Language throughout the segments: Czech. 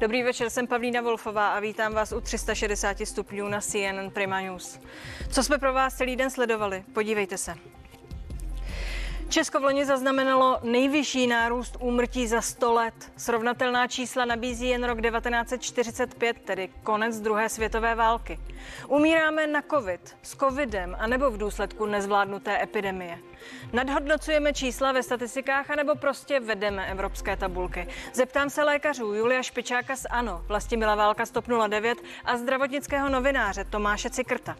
Dobrý večer, jsem Pavlína Wolfová a vítám vás u 360 stupňů na CNN Prima News. Co jsme pro vás celý den sledovali? Podívejte se. Česko v loni zaznamenalo nejvyšší nárůst úmrtí za 100 let. Srovnatelná čísla nabízí jen rok 1945, tedy konec druhé světové války. Umíráme na covid, s covidem anebo v důsledku nezvládnuté epidemie. Nadhodnocujeme čísla ve statistikách anebo prostě vedeme evropské tabulky. Zeptám se lékařů Julia Špičáka z ANO, Vlastimila Válka z TOP 09 a zdravotnického novináře Tomáše Cikrta.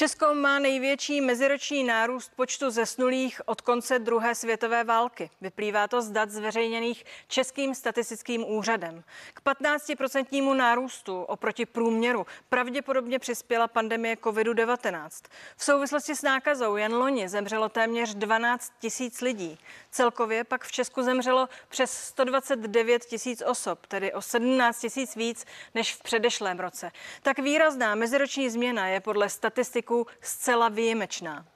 Česko má největší meziroční nárůst počtu zesnulých od konce druhé světové války. Vyplývá to z dat zveřejněných Českým statistickým úřadem. K 15% nárůstu oproti průměru pravděpodobně přispěla pandemie COVID-19. V souvislosti s nákazou jen loni zemřelo téměř 12 tisíc lidí. Celkově pak v Česku zemřelo přes 129 tisíc osob, tedy o 17 tisíc víc než v předešlém roce. Tak výrazná meziroční změna je podle statistiků zcela výjimečná.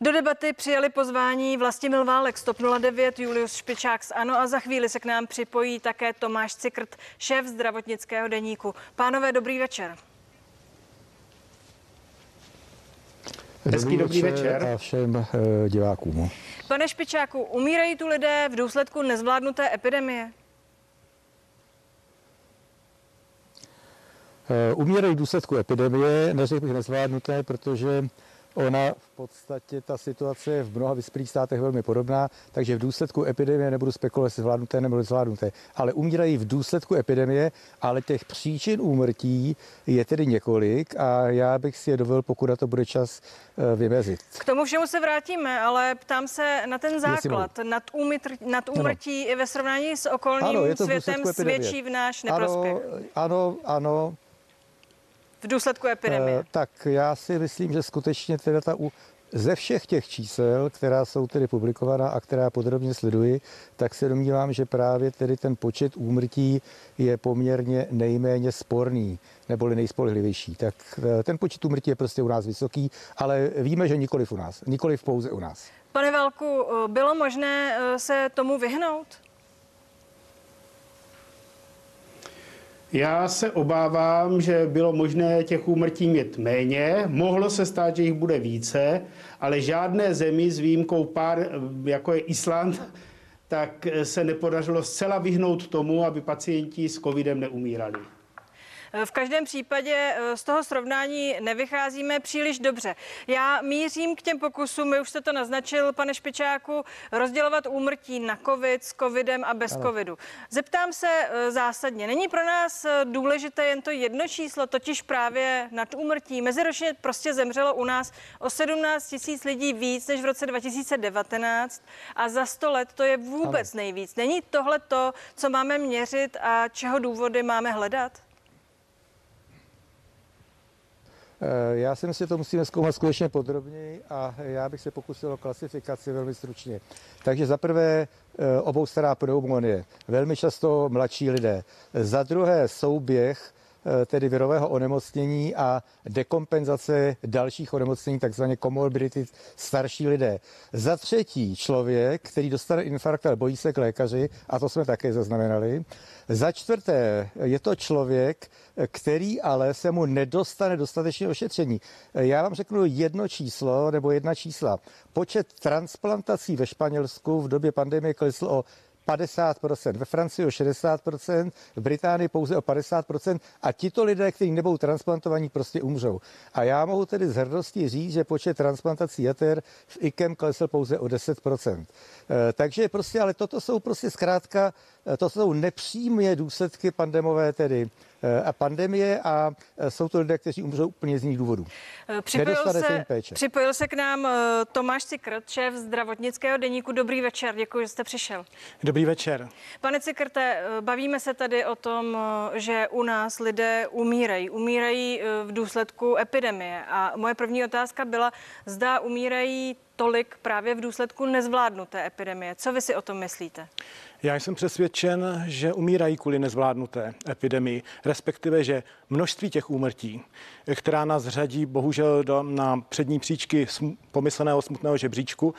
Do debaty přijali pozvání Vlastimil Válek z TOP 09, Julius Špičák z ANO a za chvíli se k nám připojí také Tomáš Cikrt, šéf zdravotnického deníku. Pánové, dobrý večer. Hezký dobrý večer. A všem uh, divákům. Pane Špičáku, umírají tu lidé v důsledku nezvládnuté epidemie? Umírají v důsledku epidemie, neřekl bych nezvládnuté, protože Ona v podstatě, ta situace je v mnoha vyspělých státech velmi podobná, takže v důsledku epidemie nebudu spekulovat, jestli zvládnuté nebo zvládnuté, ale umírají v důsledku epidemie, ale těch příčin úmrtí je tedy několik a já bych si je dovolil, pokud na to bude čas, eh, vymezit. K tomu všemu se vrátíme, ale ptám se na ten základ. Nad, úmytr, nad úmrtí ano. ve srovnání s okolním ano, světem svědčí v náš neprospěch. Ano, ano, ano v důsledku epidemie? Uh, tak já si myslím, že skutečně teda ta u, ze všech těch čísel, která jsou tedy publikovaná a která podrobně sleduji, tak se domnívám, že právě tedy ten počet úmrtí je poměrně nejméně sporný, neboli nejspolehlivější. Tak eh, ten počet úmrtí je prostě u nás vysoký, ale víme, že nikoli u nás, nikoli pouze u nás. Pane Válku, eh, bylo možné se tomu vyhnout? Já se obávám, že bylo možné těch úmrtí mít méně, mohlo se stát, že jich bude více, ale žádné zemi s výjimkou pár, jako je Island, tak se nepodařilo zcela vyhnout tomu, aby pacienti s covidem neumírali. V každém případě eh, z toho srovnání nevycházíme příliš dobře. Já mířím k těm pokusům, my už jste to naznačil, pane Špičáku, rozdělovat úmrtí na covid, s covidem a bez ano. covidu. Zeptám se eh, zásadně, není pro nás eh, důležité jen to jedno číslo, totiž právě nad úmrtí. Meziročně prostě zemřelo u nás o 17 tisíc lidí víc než v roce 2019 a za 100 let to je vůbec ano. nejvíc. Není tohle to, co máme měřit a čeho důvody máme hledat? Já si myslím, že to musíme zkoumat skutečně podrobněji a já bych se pokusil o klasifikaci velmi stručně. Takže za prvé eh, obou stará pneumonie, velmi často mladší lidé. Za druhé souběh Eh, tedy virového onemocnění a dekompenzace dalších onemocnění, takzvaně komorbidity starší lidé. Za třetí člověk, který dostane infarkt, ale bojí se k lékaři, a to jsme také zaznamenali. Za čtvrté je to člověk, který ale se mu nedostane dostatečně ošetření. Já vám řeknu jedno číslo nebo jedna čísla. Počet transplantací ve Španělsku v době pandemie klesl o 50%, ve Francii o 60%, v Británii pouze o 50% a tito lidé, kteří nebudou transplantovaní, prostě umřou. A já mohu tedy z hrdostí říct, že počet transplantací jater v IKEM klesl pouze o 10%. Eh, takže prostě, ale toto jsou prostě zkrátka, eh, to jsou nepřímé důsledky pandemové tedy a pandemie a jsou to lidé, kteří umřou úplně z jiných důvodů. Připojil se, se připojil se k nám Tomáš Cikrt, šéf zdravotnického deníku. Dobrý večer, děkuji, že jste přišel. Dobrý večer. Pane Cikrte, bavíme se tady o tom, že u nás lidé umírají. Umírají v důsledku epidemie. A moje první otázka byla, zda umírají tolik právě v důsledku nezvládnuté epidemie. Co vy si o tom myslíte? Já jsem přesvědčen, že umírají kvůli nezvládnuté epidemii, respektive, že množství těch úmrtí, která nás řadí bohužel do, na přední příčky pomysleného smutného žebříčku,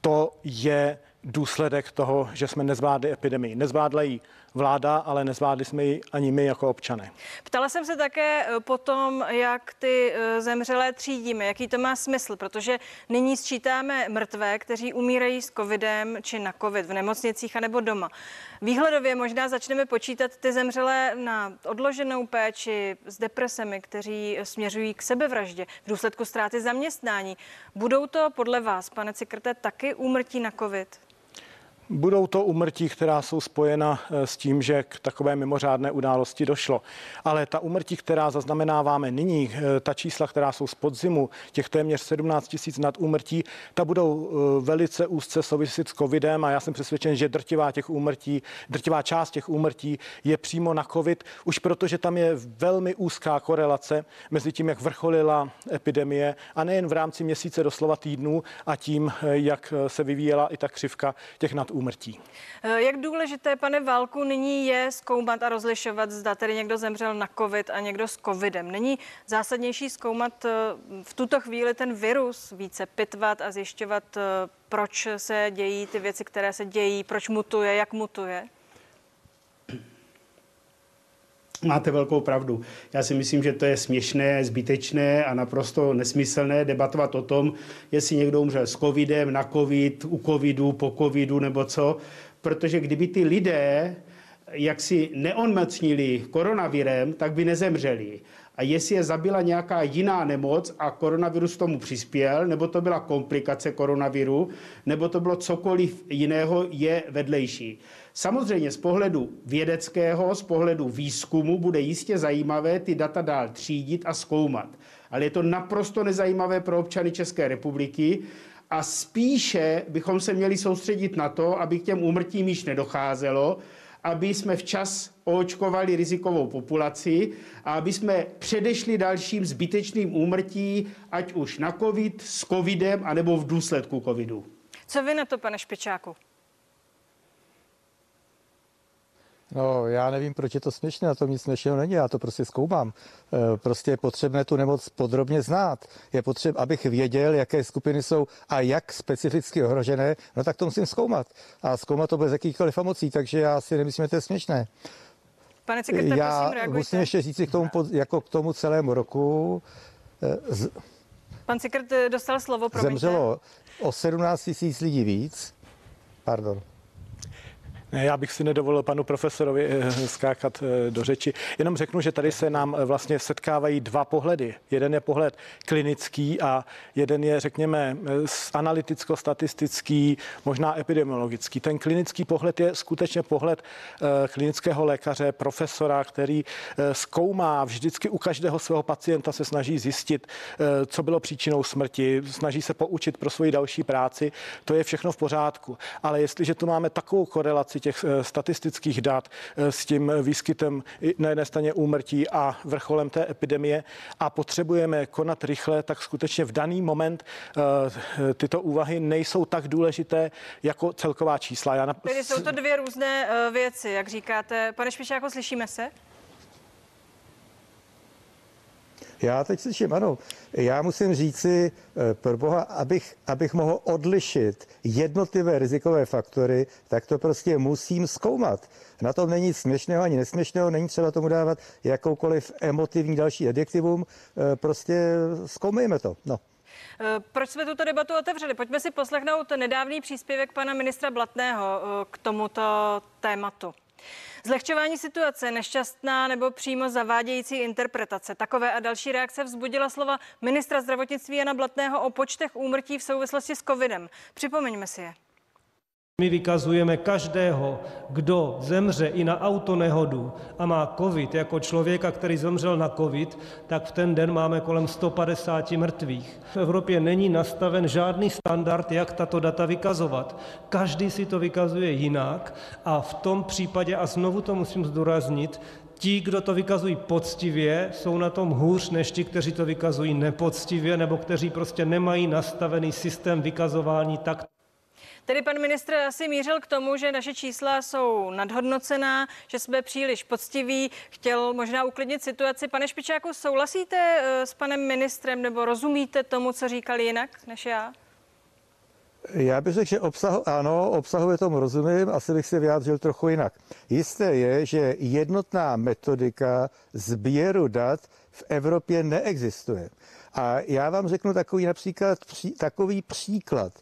to je důsledek toho, že jsme nezvládli epidemii. Nezvládla ji vláda, ale nezvládli jsme ji ani my jako občané. Ptala jsem se také eh, potom, jak ty eh, zemřelé třídíme, jaký to má smysl, protože nyní sčítáme mrtvé, kteří umírají s covidem či na covid v nemocnicích anebo doma. Výhledově možná začneme počítat ty zemřelé na odloženou péči s depresemi, kteří směřují k sebevraždě v důsledku ztráty zaměstnání. Budou to podle vás, pane Cikrte, taky úmrtí na covid? Budou to umrtí, která jsou spojena eh, s tím, že k takové mimořádné události došlo. Ale ta umrtí, která zaznamenáváme nyní, eh, ta čísla, která jsou z podzimu, těch téměř 17 tisíc nad úmrtí, ta budou eh, velice úzce souvisit s covidem a já jsem přesvědčen, že drtivá těch úmrtí, drtivá část těch úmrtí je přímo na covid, už protože tam je velmi úzká korelace mezi tím, jak vrcholila epidemie a nejen v rámci měsíce doslova týdnů a tím, jak se vyvíjela i ta křivka těch nad úmrtí. Eh, jak důležité, pane Válku, nyní je zkoumat a rozlišovat, zda tedy někdo zemřel na covid a někdo s covidem. Není zásadnější zkoumat eh, v tuto chvíli ten virus, více pitvat a zjišťovat, eh, proč se dějí ty věci, které se dějí, proč mutuje, jak mutuje? Máte velkou pravdu. Já si myslím, že to je směšné, zbytečné a naprosto nesmyslné debatovat o tom, jestli někdo umřel s covidem, na covid, u covidu, po covidu nebo co. Protože kdyby ty lidé jak si neonmocnili koronavirem, tak by nezemřeli. A jestli je zabila nějaká jiná nemoc a koronavirus tomu přispěl, nebo to byla komplikace koronaviru, nebo to bylo cokoliv jiného, je vedlejší. Samozřejmě z pohledu vědeckého, z pohledu výzkumu bude jistě zajímavé ty data dál třídit a zkoumat. Ale je to naprosto nezajímavé pro občany České republiky a spíše bychom se měli soustředit na to, aby k těm úmrtím již nedocházelo, aby jsme včas oočkovali rizikovou populaci a aby jsme předešli dalším zbytečným úmrtí, ať už na covid, s covidem, anebo v důsledku covidu. Co vy na to, pane Špičáku? No, já nevím, proč je to směšné, na tom nic směšného není, já to prostě zkoumám. E, prostě je potřebné tu nemoc podrobně znát. Je potřeba, abych věděl, jaké skupiny jsou a jak specificky ohrožené, no tak to musím zkoumat. A zkoumat to bez jakýchkoliv emocí, takže já si nemyslím, že to je směšné. Pane Cikete, já prosím, reagujte. musím ještě říct k tomu, jako k tomu celému roku. E, z, Pan Cikrt eh, dostal slovo, promiňte. Zemřelo o 17 tisíc lidí víc. Pardon. Já bych si nedovolil panu profesorovi eh, skákat eh, do řeči. Jenom řeknu, že tady se nám eh, vlastně setkávají dva pohledy. Jeden je pohled klinický a jeden je, řekněme, analyticko-statistický, možná epidemiologický. Ten klinický pohled je skutečně pohled klinického lékaře, profesora, který zkoumá vždycky u každého svého pacienta se snaží zjistit, co bylo příčinou smrti, snaží se poučit pro svoji další práci. To je všechno v pořádku. Ale jestliže tu máme takovou korelaci těch eh, statistických dat eh, s tím výskytem na jedné straně úmrtí a vrcholem té epidemie a potřebujeme konat rychle, tak skutečně v daný moment eh, tyto úvahy nejsou tak důležité jako celková čísla. Já nap... Tedy jsou to dvě různé věci, jak říkáte. Pane Špičáko, slyšíme se? Já teď slyším, ano. Já musím říci, eh, pro boha, abych, abych mohl odlišit jednotlivé rizikové faktory, tak to prostě musím zkoumat. Na tom není nic směšného ani nesměšného, není třeba tomu dávat jakoukoliv emotivní další adjektivum. Eh, prostě zkoumejme to. No. Eh, proč jsme tuto debatu otevřeli? Pojďme si poslechnout nedávný příspěvek pana ministra Blatného k tomuto tématu. Zlehčování situace, nešťastná nebo přímo zavádějící interpretace. Takové a další reakce vzbudila slova ministra zdravotnictví Jana Blatného o počtech úmrtí v souvislosti s covidem. Připomeňme si je. My vykazujeme každého, kdo zemře i na autonehodu a má covid jako člověka, který zemřel na covid, tak v ten den máme kolem 150 mrtvých. V Evropě není nastaven žádný standard, jak tato data vykazovat. Každý si to vykazuje jinak a v tom případě, a znovu to musím zdůraznit, Ti, kdo to vykazují poctivě, jsou na tom hůř než ti, kteří to vykazují nepoctivě nebo kteří prostě nemají nastavený systém vykazování tak, Tedy pan ministr asi mířil k tomu, že naše čísla jsou nadhodnocená, že jsme příliš poctiví, chtěl možná uklidnit situaci. Pane Špičáku, souhlasíte eh, s panem ministrem nebo rozumíte tomu, co říkal jinak než já? Já bych řekl, že obsah, ano, obsahově tomu rozumím, asi bych se vyjádřil trochu jinak. Jisté je, že jednotná metodika sběru dat v Evropě neexistuje. A já vám řeknu takový například takový příklad.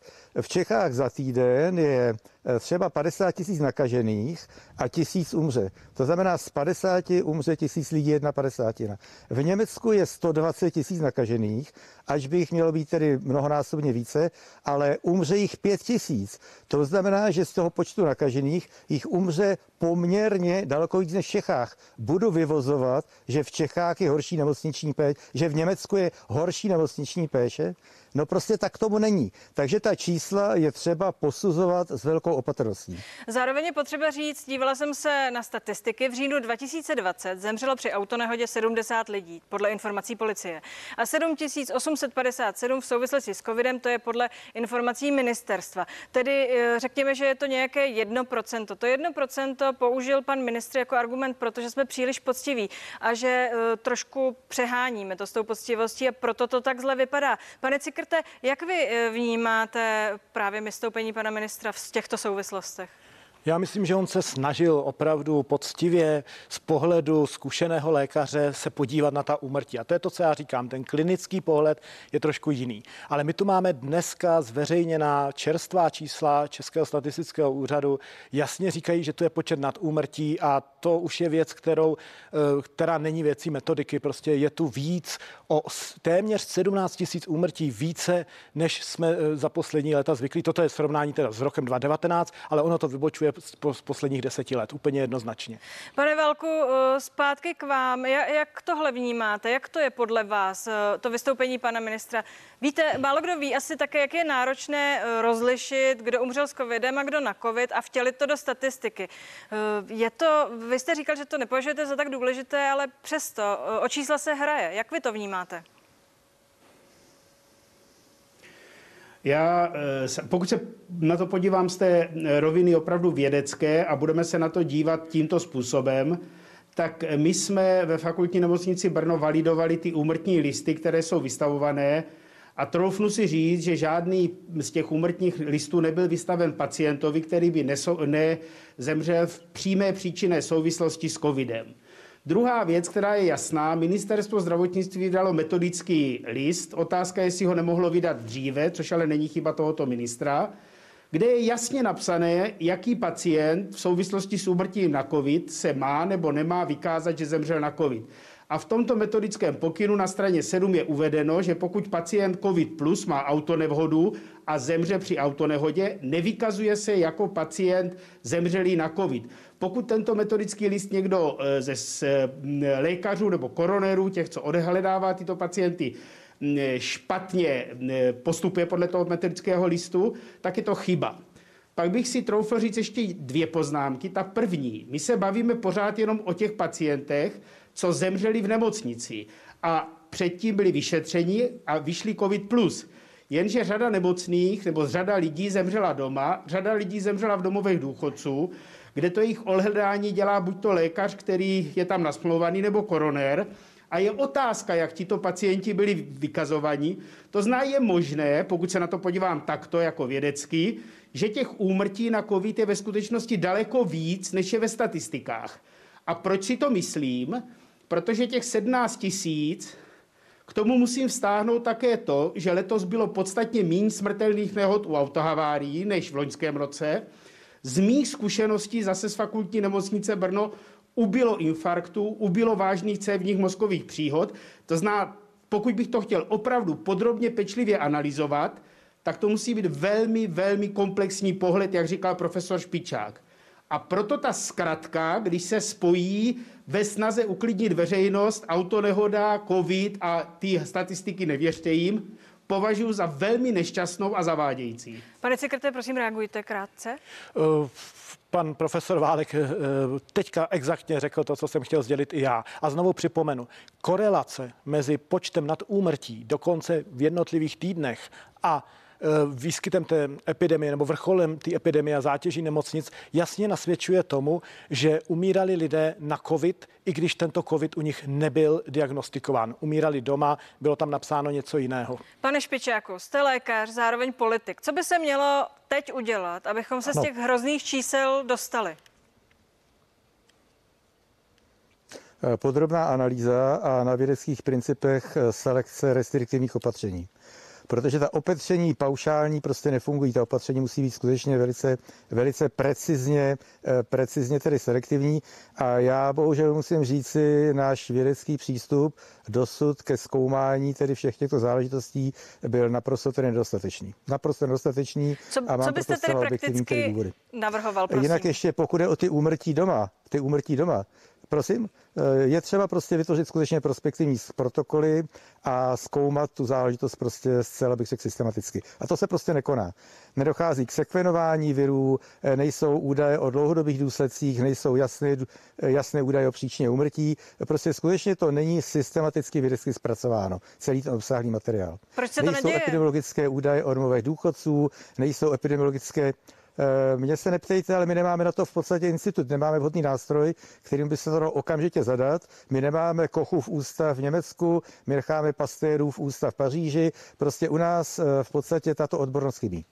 V Čechách za týden je eh, třeba 50 tisíc nakažených a tisíc umře. To znamená, z 50 umře tisíc lidí jedna padesátina. V Německu je 120 tisíc nakažených, až by jich mělo být tedy mnohonásobně více, ale umře jich 5 tisíc. To znamená, že z toho počtu nakažených jich umře poměrně daleko víc než v Čechách. Budu vyvozovat, že v Čechách je horší nemocniční péče, že v Německu je horší nemocniční péče, No prostě tak tomu není. Takže ta čísla je třeba posuzovat s velkou opatrností. Zároveň je potřeba říct, dívala jsem se na statistiky, v říjnu 2020 zemřelo při autonehodě 70 lidí, podle informací policie. A 7857 v souvislosti s covidem, to je podle informací ministerstva. Tedy eh, řekněme, že je to nějaké 1%. To 1% použil pan ministr jako argument, protože jsme příliš poctiví a že eh, trošku přeháníme to s tou poctivostí a proto to tak zle vypadá. Pane Cikr, Škrte, jak vy eh, vnímáte právě vystoupení pana ministra v těchto souvislostech? Já myslím, že on se snažil opravdu poctivě z pohledu zkušeného lékaře se podívat na ta úmrtí. A to je to, co já říkám. Ten klinický pohled je trošku jiný. Ale my tu máme dneska zveřejněná čerstvá čísla Českého statistického úřadu. Jasně říkají, že to je počet nad úmrtí a to už je věc, kterou, eh, která není věcí metodiky. Prostě je tu víc o téměř 17 tisíc úmrtí více, než jsme eh, za poslední léta zvyklí. Toto je srovnání teda s rokem 2019, ale ono to vybočuje z posledních deseti let, úplně jednoznačně. Pane Velku, eh, zpátky k vám. Jak tohle vnímáte? Jak to je podle vás, to vystoupení pana ministra? Víte, málo kdo ví asi také, jak je náročné rozlišit, kdo umřel s covidem a kdo na covid a vtělit to do statistiky. Je to, vy jste říkal, že to nepovažujete za tak důležité, ale přesto o čísla se hraje. Jak vy to vnímáte? Já, eh, pokud se na to podívám z té roviny opravdu vědecké a budeme se na to dívat tímto způsobem, tak my jsme ve fakultní nemocnici Brno validovali ty úmrtní listy, které jsou vystavované a troufnu si říct, že žádný z těch úmrtních listů nebyl vystaven pacientovi, který by nezemřel v přímé příčinné souvislosti s covidem. Druhá věc, která je jasná, ministerstvo zdravotnictví vydalo metodický list. Otázka je, jestli ho nemohlo vydat dříve, což ale není chyba tohoto ministra, kde je jasně napsané, jaký pacient v souvislosti s úmrtím na COVID se má nebo nemá vykázat, že zemřel na COVID. A v tomto metodickém pokynu na straně 7 je uvedeno, že pokud pacient COVID plus má autonehodu a zemře při autonehodě, nevykazuje se jako pacient zemřelý na COVID. Pokud tento metodický list někdo eh, ze eh, lékařů nebo koronérů, těch, co odehledává tyto pacienty, špatně postupuje podle toho metodického listu, tak je to chyba. Pak bych si troufl říct ještě dvě poznámky. Ta první, my se bavíme pořád jenom o těch pacientech, co zemřeli v nemocnici a předtím byli vyšetřeni a vyšli COVID+. Jenže řada nemocných nebo řada lidí zemřela doma, řada lidí zemřela v domovech důchodců, kde to jejich ohledání dělá buď to lékař, který je tam nasmlouvaný, nebo koronér. A je otázka, jak tito pacienti byli vykazovaní. To zná je možné, pokud se na to podívám takto jako vědecky, že těch úmrtí na COVID je ve skutečnosti daleko víc, než je ve statistikách. A proč si to myslím? Protože těch 17 tisíc, k tomu musím vztáhnout také to, že letos bylo podstatně méně smrtelných nehod u autohavárií než v loňském roce. Z mých zkušeností zase z fakultní nemocnice Brno ubilo infarktů, ubilo vážných cévních mozkových příhod. To zná, pokud bych to chtěl opravdu podrobně pečlivě analyzovat, tak to musí být velmi, velmi komplexní pohled, jak říkal profesor Špičák. A proto ta zkratka, když se spojí ve snaze uklidnit veřejnost, autonehoda, covid a ty statistiky nevěřte jim, považuji za velmi nešťastnou a zavádějící. Pane sekretáře, prosím, reagujte krátce. Uh pan profesor Válek eh, teďka exaktně řekl to, co jsem chtěl sdělit i já. A znovu připomenu, korelace mezi počtem nad úmrtí dokonce v jednotlivých týdnech a výskytem té epidemie nebo vrcholem té epidemie a zátěží nemocnic jasně nasvědčuje tomu, že umírali lidé na COVID, i když tento COVID u nich nebyl diagnostikován. Umírali doma, bylo tam napsáno něco jiného. Pane Špičáku, jste lékař, zároveň politik. Co by se mělo teď udělat, abychom se z těch hrozných čísel dostali? Podrobná analýza a na vědeckých principech selekce restriktivních opatření protože ta opatření paušální prostě nefungují. Ta opatření musí být skutečně velice, velice precizně, eh, precizně tedy selektivní. A já bohužel musím říci, náš vědecký přístup dosud ke zkoumání tedy všech těchto záležitostí byl naprosto tedy nedostatečný. Naprosto nedostatečný. Co, a mám co byste tedy prakticky navrhoval, prosím? Jinak ještě pokud je o ty úmrtí doma, ty úmrtí doma, Prosím, eh, je třeba prostě vytvořit skutečně prospektivní protokoly a zkoumat tu záležitost prostě zcela bych řekl systematicky. A to se prostě nekoná. Nedochází k sekvenování virů, eh, nejsou údaje o dlouhodobých důsledcích, nejsou jasné, eh, jasné údaje o příčině umrtí. Prostě skutečně to není systematicky vědecky zpracováno, celý ten obsáhlý materiál. Proč se to nejsou neděje? epidemiologické údaje o domovech důchodců, nejsou epidemiologické mě se neptejte, ale my nemáme na to v podstatě institut, nemáme vhodný nástroj, kterým by se to dalo okamžitě zadat. My nemáme v ústav v Německu, my necháme v ústav v Paříži. Prostě u nás eh, v podstatě tato odbornost chybí.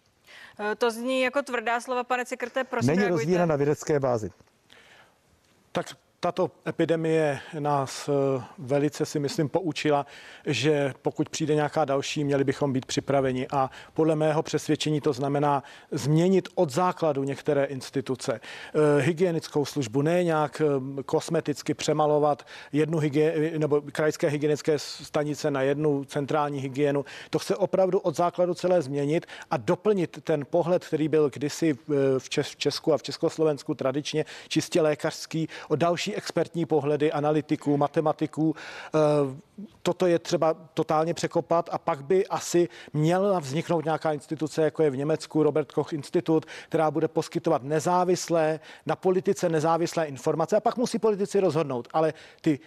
Eh, to zní jako tvrdá slova, pane Cikrte, prosím Není reagujte. rozvíjena na vědecké bázi. Tak tato epidemie nás eh, velice si myslím poučila, že pokud přijde nějaká další, měli bychom být připraveni. A podle mého přesvědčení to znamená změnit od základu některé instituce. Eh, hygienickou službu ne nějak eh, kosmeticky přemalovat jednu hygie, nebo krajské hygienické stanice na jednu centrální hygienu. To chce opravdu od základu celé změnit a doplnit ten pohled, který byl kdysi v Česku a v Československu tradičně čistě lékařský, o další expertní pohledy analytiků, matematiků. Eh, toto je třeba totálně překopat a pak by asi měla vzniknout nějaká instituce, jako je v Německu Robert Koch Institut, která bude poskytovat nezávislé, na politice nezávislé informace a pak musí politici rozhodnout. Ale ty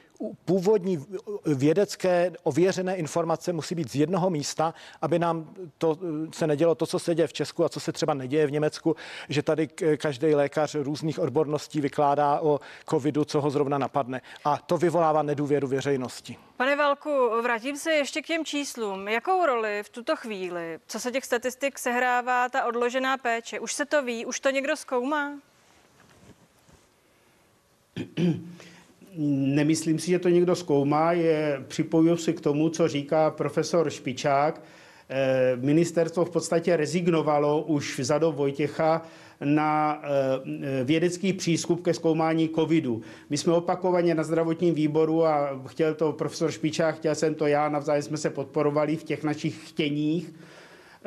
původní vědecké ověřené informace musí být z jednoho místa, aby nám to se nedělo to, co se děje v Česku a co se třeba neděje v Německu, že tady každý lékař různých odborností vykládá o covidu, co ho zrovna napadne. A to vyvolává nedůvěru veřejnosti. Pane Valku, vrátím se ještě k těm číslům. Jakou roli v tuto chvíli, co se těch statistik sehrává ta odložená péče? Už se to ví? Už to někdo zkoumá? Nemyslím si, že to někdo zkoumá. Je, připojuji se k tomu, co říká profesor Špičák. Eh, ministerstvo v podstatě rezignovalo už za do Vojtěcha na eh, vědecký přístup ke zkoumání covidu. My jsme opakovaně na zdravotním výboru a chtěl to profesor Špičák, chtěl jsem to já, navzájem jsme se podporovali v těch našich chtěních,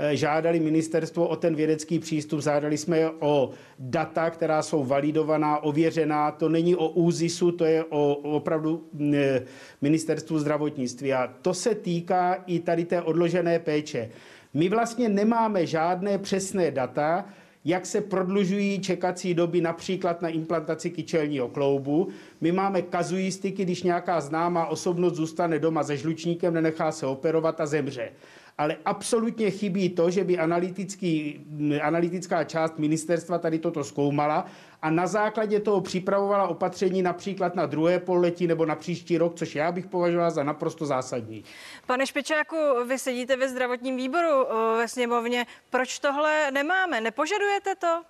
Eh, žádali ministerstvo o ten vědecký přístup, žádali jsme o data, která jsou validovaná, ověřená. To není o ÚZISu, to je o opravdu mm, eh, ministerstvu zdravotnictví. A to se týká i tady té odložené péče. My vlastně nemáme žádné přesné data, jak se prodlužují čekací doby například na implantaci kyčelního kloubu. My máme kazuistiky, když nějaká známá osobnost zůstane doma se žlučníkem, nenechá se operovat a zemře ale absolutně chybí to, že by analytický, analytická část ministerstva tady toto zkoumala a na základě toho připravovala opatření například na druhé pololetí nebo na příští rok, což já bych považoval za naprosto zásadní. Pane Špičáku, vy sedíte ve zdravotním výboru eh, ve sněmovně. Proč tohle nemáme? Nepožadujete to?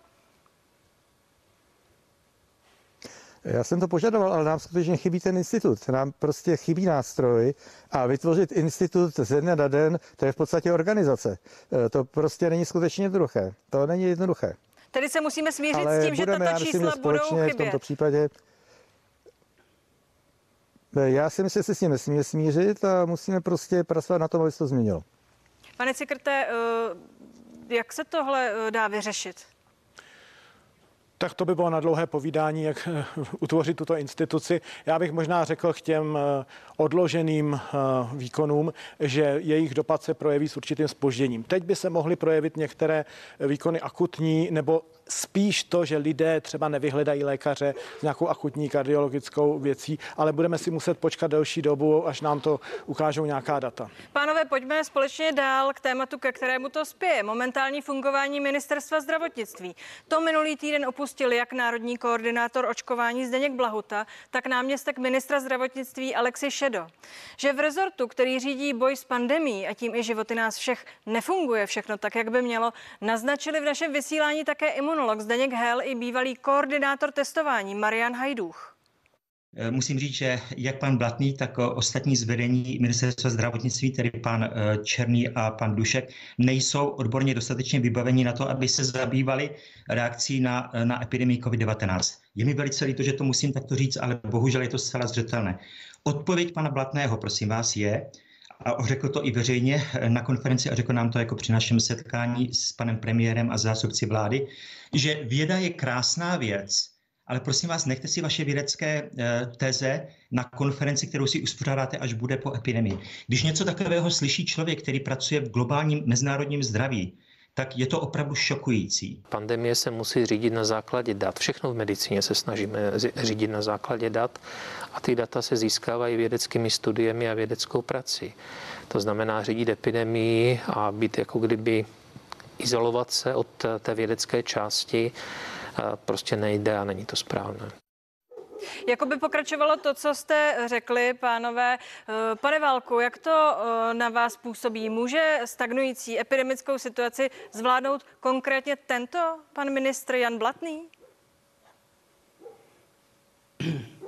Já jsem to požadoval, ale nám skutečně chybí ten institut. Nám prostě chybí nástroj a vytvořit institut ze dne na den, to je v podstatě organizace. E, to prostě není skutečně jednoduché. To není jednoduché. Tedy se musíme smířit ale s tím, budeme, že tato čísla budou chybět. v tomto případě e, já si myslím, že se s tím nesmíme smířit a musíme prostě pracovat na tom, aby se to změnilo. Pane Cikrte, e, jak se tohle dá vyřešit? Tak to by bylo na dlouhé povídání, jak eh, utvořit tuto instituci. Já bych možná řekl k těm eh, odloženým eh, výkonům, že jejich dopad se projeví s určitým spožděním. Teď by se mohly projevit některé výkony akutní nebo spíš to, že lidé třeba nevyhledají lékaře s nějakou akutní kardiologickou věcí, ale budeme si muset počkat delší dobu, až nám to ukážou nějaká data. Pánové, pojďme společně dál k tématu, ke kterému to spěje. Momentální fungování ministerstva zdravotnictví. To minulý týden opustil jak národní koordinátor očkování Zdeněk Blahuta, tak náměstek ministra zdravotnictví Alexi Šedo. Že v rezortu, který řídí boj s pandemí a tím i životy nás všech, nefunguje všechno tak, jak by mělo, naznačili v našem vysílání také imunolog Zdeněk Hel i bývalý koordinátor testování Marian Hajdůch. Eh, musím říct, že jak pan Blatný, tak ostatní zvedení ministerstva zdravotnictví, tedy pan eh, Černý a pan Dušek, nejsou odborně dostatečně vybaveni na to, aby se zabývali reakcí na, eh, na epidemii COVID-19. Je mi velice líto, že to musím takto říct, ale bohužel je to zcela zřetelné. Odpověď pana Blatného, prosím vás, je, a řekl to i veřejně na konferenci a řekl nám to jako při našem setkání s panem premiérem a zástupci vlády, že věda je krásná věc, ale prosím vás, nechte si vaše vědecké eh, teze na konferenci, kterou si uspořádáte, až bude po epidemii. Když něco takového slyší člověk, který pracuje v globálním mezinárodním zdraví, tak je to opravdu šokující. Pandemie se musí řídit na základě dat. Všechno v medicíně se snažíme řídit na základě dat a ty data se získávají vědeckými studiemi a vědeckou prací. To znamená řídit epidemii a být jako kdyby izolovat se od té vědecké části prostě nejde a není to správné. Jako by pokračovalo to, co jste řekli, pánové. Eh, pane Válku, jak to eh, na vás působí? Může stagnující epidemickou situaci zvládnout konkrétně tento pan ministr Jan Blatný?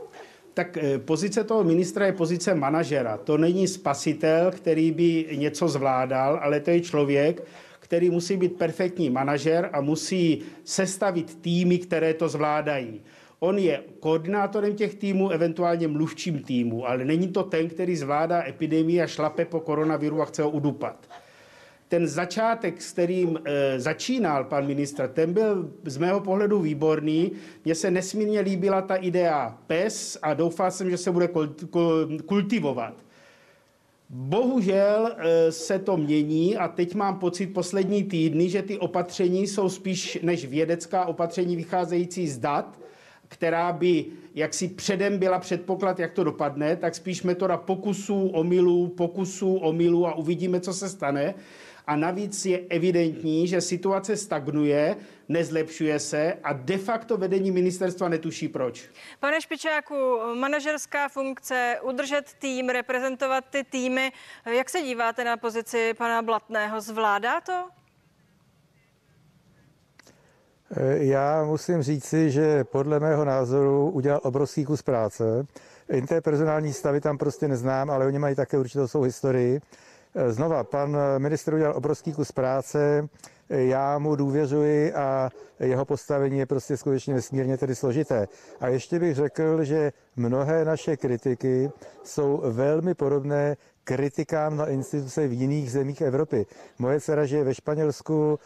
Tak eh, pozice toho ministra je pozice manažera. To není spasitel, který by něco zvládal, ale to je člověk, který musí být perfektní manažer a musí sestavit týmy, které to zvládají. On je koordinátorem těch týmů, eventuálně mluvčím týmu, ale není to ten, který zvládá epidemii a šlape po koronaviru a chce ho udupat. Ten začátek, s kterým e, začínal pan ministr, ten byl z mého pohledu výborný. Mně se nesmírně líbila ta idea PES a doufal jsem, že se bude kultivovat. Bohužel eh, se to mění a teď mám pocit poslední týdny, že ty opatření jsou spíš než vědecká opatření vycházející z dat, která by jaksi předem byla předpoklad, jak to dopadne, tak spíš metoda pokusů, omylů, pokusů, omylů a uvidíme, co se stane. A navíc je evidentní, že situace stagnuje, nezlepšuje se a de facto vedení ministerstva netuší proč. Pane Špičáku, manažerská funkce, udržet tým, reprezentovat ty týmy. Jak se díváte na pozici pana Blatného? Zvládá to? Já musím říci, že podle mého názoru udělal obrovský kus práce. Interpersonální stavy tam prostě neznám, ale oni mají také určitou svou historii. Znova, pan ministr udělal obrovský kus práce, já mu důvěřuji a jeho postavení je prostě skutečně nesmírně tedy složité. A ještě bych řekl, že mnohé naše kritiky jsou velmi podobné kritikám na instituce v jiných zemích Evropy. Moje dcera žije ve Španělsku,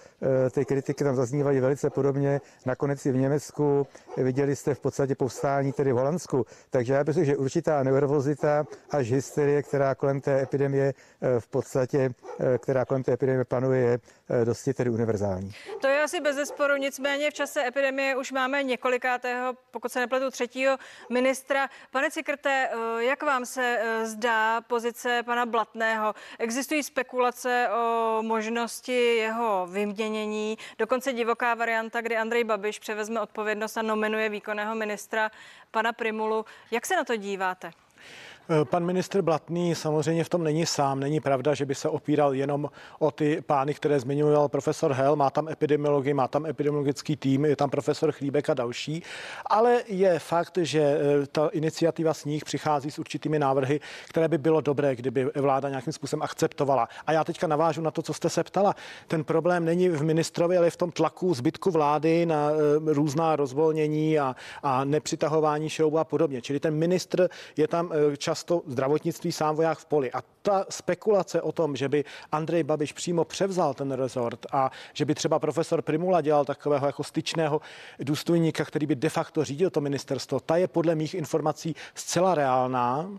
eh, ty kritiky tam zaznívají velice podobně, nakonec i v Německu, viděli jste v podstatě povstání tedy v Holandsku. Takže já bych řekl, že určitá nervozita až hysterie, která kolem té epidemie eh, v podstatě, eh, která kolem té epidemie panuje, je dosti tedy univerzální. To je asi bez zesporu, nicméně v čase epidemie už máme několikátého, pokud se nepletu, třetího ministra. Pane Cikrte, jak vám se zdá pozice pana Blatného. Existují spekulace o možnosti jeho vyměnění, dokonce divoká varianta, kdy Andrej Babiš převezme odpovědnost a nominuje výkonného ministra pana Primulu. Jak se na to díváte? Eh, pan ministr Blatný samozřejmě v tom není sám. Není pravda, že by se opíral jenom o ty pány, které zmiňoval profesor Hel. Má tam epidemiologii, má tam epidemiologický tým, je tam profesor Chlíbek a další. Ale je fakt, že eh, ta iniciativa s nich přichází s určitými návrhy, které by bylo dobré, kdyby vláda nějakým způsobem akceptovala. A já teďka navážu na to, co jste se ptala. Ten problém není v ministrovi, ale v tom tlaku zbytku vlády na eh, různá rozvolnění a, a nepřitahování šroubu a podobně. Čili ten ministr je tam čas často zdravotnictví sám voják v poli. A ta spekulace o tom, že by Andrej Babiš přímo převzal ten rezort a že by třeba profesor Primula dělal takového jako styčného důstojníka, který by de facto řídil to ministerstvo, ta je podle mých informací zcela reálná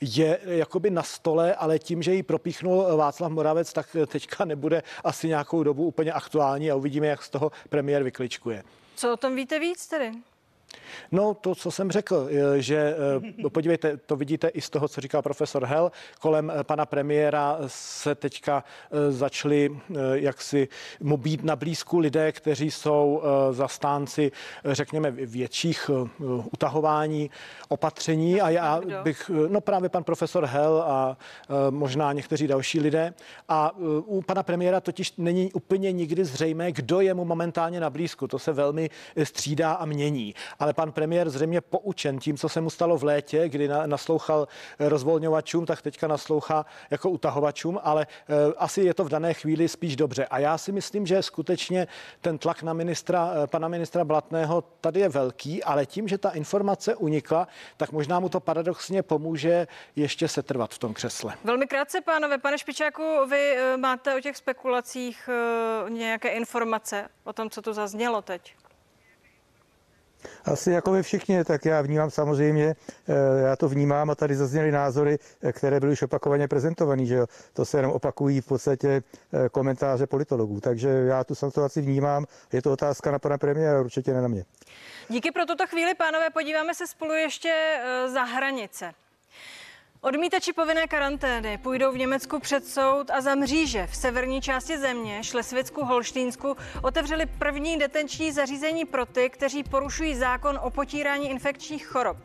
je jakoby na stole, ale tím, že ji propíchnul Václav Moravec, tak teďka nebude asi nějakou dobu úplně aktuální a uvidíme, jak z toho premiér vykličkuje. Co o tom víte víc tedy? No, to, co jsem řekl, že eh, podívejte, to vidíte i z toho, co říkal profesor Hell, kolem eh, pana premiéra se teďka eh, začali jaksi mu být na blízku lidé, kteří jsou zastánci, řekněme, větších utahování opatření a já bych, no právě pan profesor Hell a možná někteří další lidé a u pana premiéra totiž není úplně nikdy zřejmé, kdo je mu momentálně na blízku. To se velmi střídá a mění. Ale pan premiér zřejmě poučen tím, co se mu stalo v létě, kdy naslouchal rozvolňovačům, tak teďka naslouchá jako utahovačům, ale eh, asi je to v dané chvíli spíš dobře. A já si myslím, že skutečně ten tlak na ministra, eh, pana ministra Blatného tady je velký, ale tím, že ta informace unikla, tak možná mu to paradoxně pomůže ještě se trvat v tom křesle. Velmi krátce, pánové. Pane Špičáku, vy eh, máte o těch spekulacích nějaké informace o tom, co tu zaznělo teď? Asi jako vy všichni, tak já vnímám samozřejmě, eh, já to vnímám a tady zazněly názory, eh, které byly už opakovaně prezentované, že jo. To se jenom opakují v podstatě eh, komentáře politologů. Takže já tu situaci vnímám. Je to otázka na pana premiéra, určitě ne na mě. Díky pro tuto chvíli, pánové. Podíváme se spolu ještě za hranice. Odmítači povinné karantény půjdou v Německu před soud a za mříže v severní části země, Šlesvicku, Holštýnsku, otevřeli první detenční zařízení pro ty, kteří porušují zákon o potírání infekčních chorob.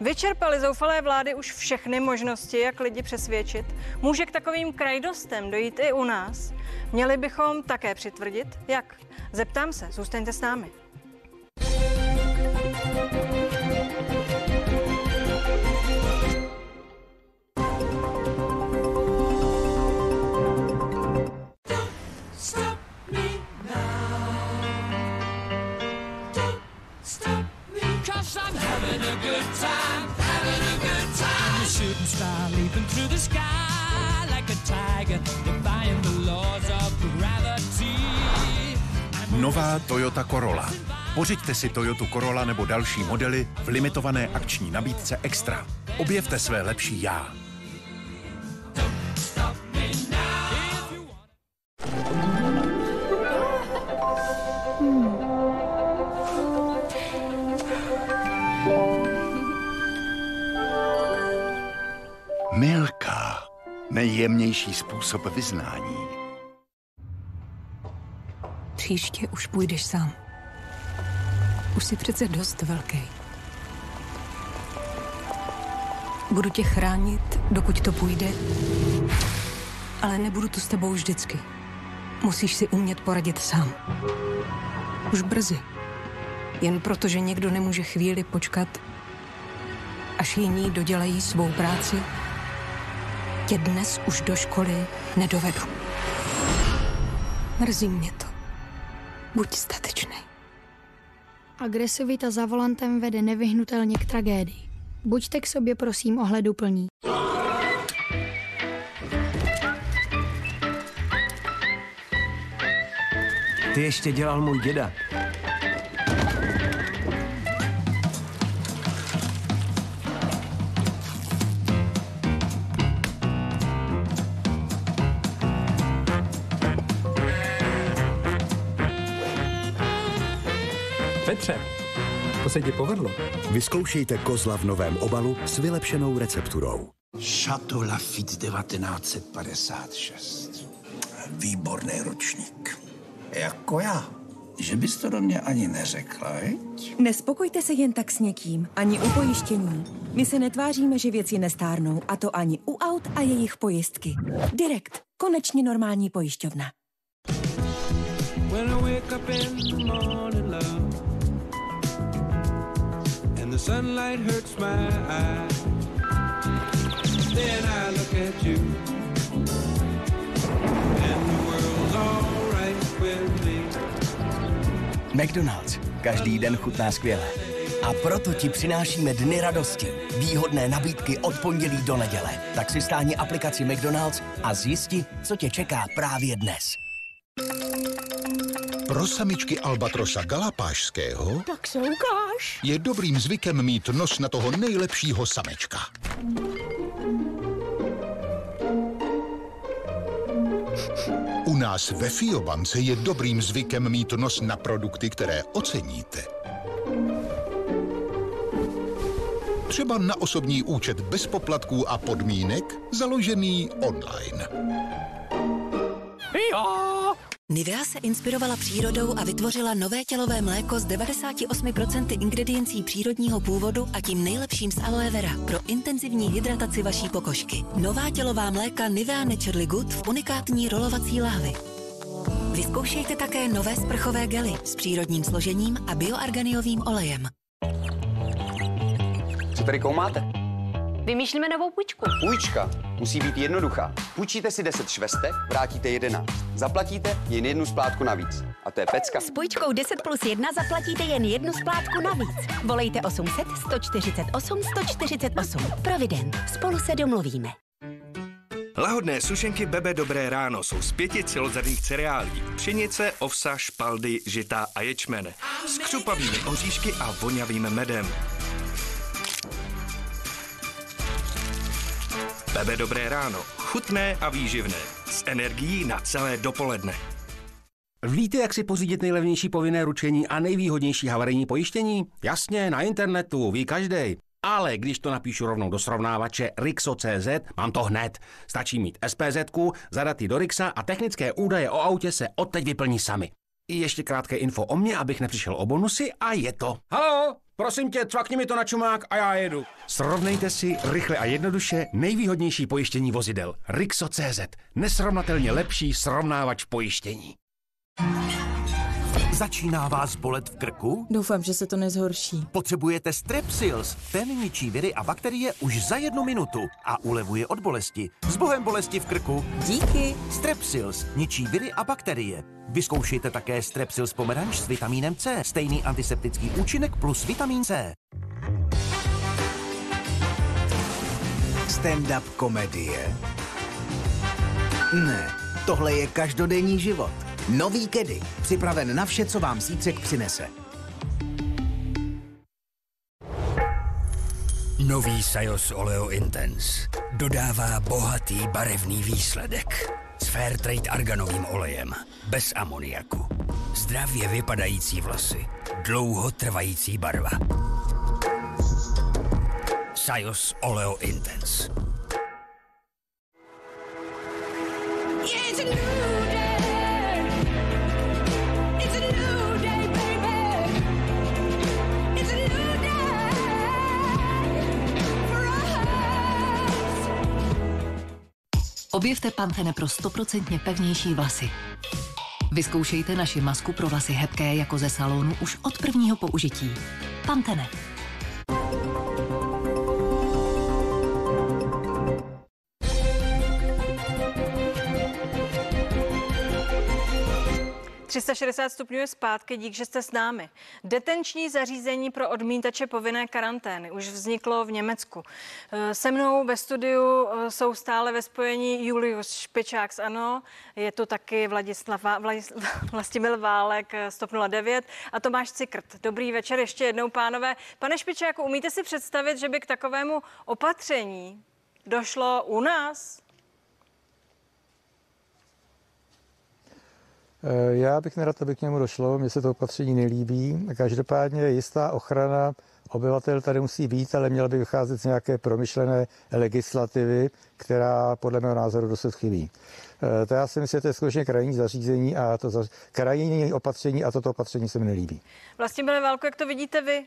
Vyčerpali zoufalé vlády už všechny možnosti, jak lidi přesvědčit. Může k takovým krajnostem dojít i u nás. Měli bychom také přitvrdit, jak? Zeptám se, zůstaňte s námi. Star leaping through the sky like a tiger, defying the laws of gravity. Nová Toyota Corolla. Pořiďte si Toyota Corolla nebo další modely v limitované akční nabídce Extra. Objevte své lepší já. Nejjemnější způsob vyznání. Příště už půjdeš sám. Už jsi přece dost velký. Budu tě chránit, dokud to půjde, ale nebudu tu s tebou vždycky. Musíš si umět poradit sám. Už brzy. Jen proto, že někdo nemůže chvíli počkat, až jiní dodělají svou práci, tě dnes už do školy nedovedu. Mrzí mě to. Buď statečný. Agresivita za volantem vede nevyhnutelně k tragédii. Buďte k sobě prosím ohleduplní. Ty ještě dělal můj děda. To se ti povedlo. Vyzkoušejte kozla v novém obalu s vylepšenou recepturou. Chateau Lafitte 1956. Výborný ročník. Jako já. Že bys to do mě ani neřekla, veď? Nespokojte se jen tak s někým, ani u pojištění. My se netváříme, že věci nestárnou, a to ani u aut a jejich pojistky. Direkt. Konečně normální pojišťovna. When I wake up in the morning, love. The sunlight hurts my eyes. Then I look at you, and the world's alright with me. McDonald's. Každý den chutná skvěle. A proto ti přinášíme dny radosti. Výhodné nabídky od pondělí do neděle. Tak si stáhni aplikaci McDonald's a zjisti, co tě čeká právě dnes. Pro samičky albatrosa galapášského tak se ukáž. je dobrým zvykem mít nos na toho nejlepšího samečka. U nás ve Fiobance je dobrým zvykem mít nos na produkty, které oceníte. Třeba na osobní účet bez poplatků a podmínek, založený online. Nivea se inspirovala přírodou a vytvořila nové tělové mléko z 98% ingrediencí přírodního původu a tím nejlepším z aloe vera pro intenzivní hydrataci vaší pokožky. Nová tělová mléka Nivea Naturally Good v unikátní rolovací lahvi. Vyzkoušejte také nové sprchové gely s přírodním složením a bioarganiovým olejem. Co tady koumáte? Vymýšlíme novou půjčku. Půjčka musí být jednoduchá. Půjčíte si 10 švestek, vrátíte 11. Zaplatíte jen jednu splátku navíc. A to je pecka. S půjčkou 10 plus 1 zaplatíte jen jednu splátku navíc. Volejte 800 148 148. Provident. Spolu se domluvíme. Lahodné sušenky Bebe Dobré ráno jsou z pěti celozrnných cereálí. Pšenice, ovsa, špaldy, žita a ječmen. S křupavými oříšky a vonavým medem. Bebe Dobré ráno. Chutné a výživné. S energií na celé dopoledne. Víte, jak si pořídit nejlevnější povinné ručení a nejvýhodnější havarijní pojištění? Jasně, na internetu, ví každý. Ale když to napíšu rovnou do srovnávače Rixo.cz, mám to hned. Stačí mít SPZ, zadat ji do Rixa a technické údaje o autě se odteď vyplní sami. I ještě krátké info o mně, abych nepřišel o bonusy a je to. Halo, prosím tě, cvakni mi to na čumák a já jedu. Srovnejte si rychle a jednoduše nejvýhodnější pojištění vozidel. Rixo.cz. Nesrovnatelně lepší srovnávač pojištění. Začíná vás bolet v krku? Doufám, že se to nezhorší. Potřebujete Strepsils. Ten ničí viry a bakterie už za jednu minutu a ulevuje od bolesti. S bohem bolesti v krku. Díky. Strepsils ničí viry a bakterie. Vyzkoušejte také Strepsils pomeranč s vitamínem C. Stejný antiseptický účinek plus vitamin C. Stand-up komedie? Ne, tohle je každodenní život. Nový Kedy, připraven na vše, co vám zítřek přinese. Nový Sajos Oleo Intense dodává bohatý barevný výsledek s Fairtrade arganovým olejem, bez amoniaku. Zdravě vypadající vlasy, dlouho trvající barva. Sajos Oleo Intense. It's Objevte Pantene pro stoprocentně pevnější vlasy. Vyzkoušejte naši masku pro vlasy hebké jako ze salonu už od prvního použití. Pantene. – 360 stupňů je zpátky, dík, že jste s námi. Detenční zařízení pro odmítače povinné karantény už vzniklo v Německu. Eh, Se mnou ve studiu eh, jsou stále ve spojení Julius Špičák z ANO, je tu taky Vladislav, Vladislav, Vlastimil Válek eh, z TOP 09 a Tomáš Cikrt. Dobrý večer ještě jednou, pánové. Pane Špičáku, umíte si představit, že by k takovému opatření došlo u nás? Já bych nerad, aby k němu došlo, mně se to opatření nelíbí. Každopádně jistá ochrana obyvatel tady musí být, ale měla by vycházet z nějaké promyšlené legislativy, která podle mého názoru dosud chybí. Eh, To já si myslím, že to je skutečně krajní zařízení a to za, krajní opatření a toto opatření se mi nelíbí. Vlastimile Válko, jak to vidíte vy?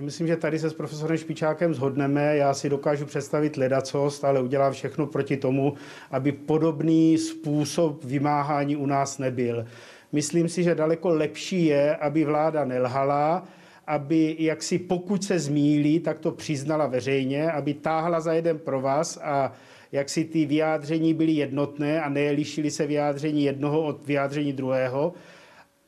Já myslím, že tady se s profesorem Špičákem zhodneme. Já si dokážu představit ledacost, ale udělám všechno proti tomu, aby podobný způsob vymáhání u nás nebyl. Myslím si, že daleko lepší je, aby vláda nelhala, aby jaksi pokud se zmílí, tak to přiznala veřejně, aby táhla za jeden pro vás a jak si ty vyjádření byly jednotné a nelišily se vyjádření jednoho od vyjádření druhého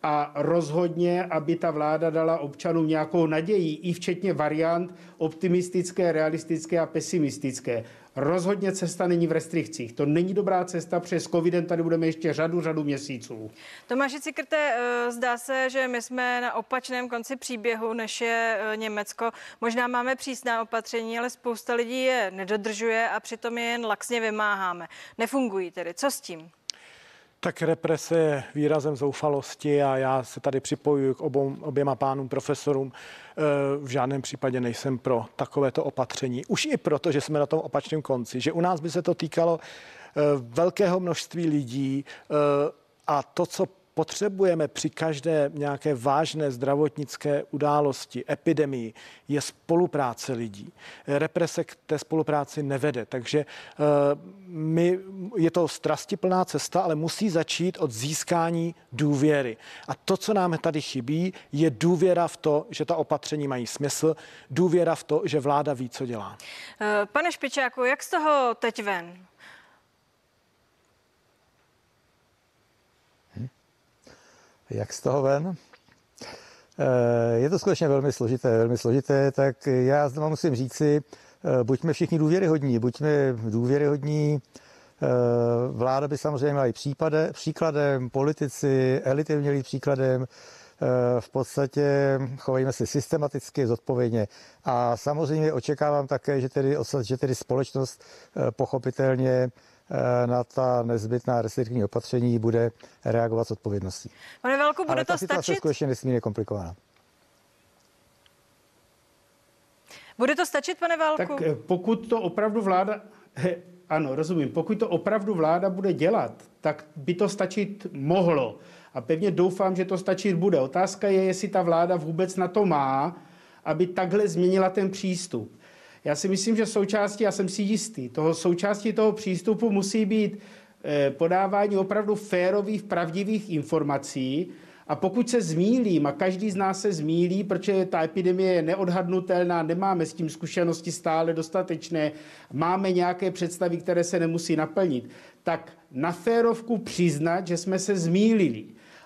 a rozhodně, aby ta vláda dala občanům nějakou naději, i včetně variant optimistické, realistické a pesimistické. Rozhodně cesta není v restrikcích. To není dobrá cesta, přes covidem tady budeme ještě řadu, řadu měsíců. Tomáši Cikrte, eh, zdá se, že my jsme na opačném konci příběhu, než je eh, Německo. Možná máme přísná opatření, ale spousta lidí je nedodržuje a přitom je jen laxně vymáháme. Nefungují tedy. Co s tím? Tak represe je výrazem zoufalosti a já se tady připojuji k obou, oběma pánům profesorům. E, V žádném případě nejsem pro takovéto opatření. Už i proto, že jsme na tom opačném konci, že u nás by se to týkalo e, velkého množství lidí e, a to, co potřebujeme při každé nějaké vážné zdravotnické události, epidemii, je spolupráce lidí. Represe k té spolupráci nevede, takže eh, my, je to strastiplná cesta, ale musí začít od získání důvěry. A to, co nám tady chybí, je důvěra v to, že ta opatření mají smysl, důvěra v to, že vláda ví, co dělá. Eh, Pane Špičáku, jak z toho teď ven? Jak z toho ven? Eh, Je to skutečně velmi složité, velmi složité, tak já znovu musím říci, eh, buďme všichni důvěryhodní, buďme důvěryhodní, eh, vláda by samozřejmě měla i případe, příkladem, politici, elity měli příkladem, v podstatě chovejme se systematicky, zodpovědně. A samozřejmě očekávám také, že tedy, že tedy společnost pochopitelně na ta nezbytná restriktivní opatření bude reagovat s odpovědností. Pane Velku, bude Ale ta to situace je stačit? skutečně nesmírně komplikovaná. Bude to stačit, pane Válku? Tak eh, pokud to opravdu vláda, he, ano, rozumím, pokud to opravdu vláda bude dělat, tak by to stačit mohlo. A pevně doufám, že to stačit bude. Otázka je, jestli ta vláda vůbec na to má, aby takhle změnila ten přístup. Já si myslím, že součástí, já jsem si jistý, toho součástí toho přístupu musí být eh, podávání opravdu férových, pravdivých informací. A pokud se zmílím, a každý z nás se zmílí, protože ta epidemie je neodhadnutelná, nemáme s tím zkušenosti stále dostatečné, máme nějaké představy, které se nemusí naplnit, tak na férovku přiznat, že jsme se zmílili.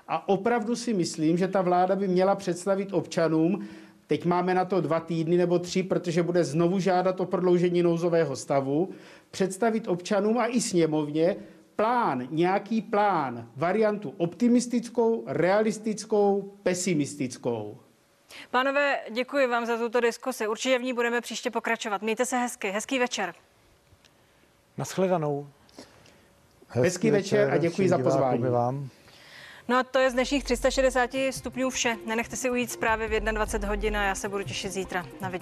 A opravdu si myslím, že ta vláda by měla představit občanům, Teď máme na to dva týdny nebo tři, protože bude znovu žádat o prodloužení nouzového stavu. Představit občanům a i sněmovně plán, nějaký plán, variantu optimistickou, realistickou, pesimistickou. Pánové, děkuji vám za tuto diskusi. Určitě v ní budeme příště pokračovat. Mějte se hezky. Hezký večer. Naschledanou. Hezký večer a děkuji za pozvání. Vám. No a to je z dnešních 360 stupňů vše. Nenechte si ujít zprávy v 21 hodin a já se budu těšit zítra. Na viděnou.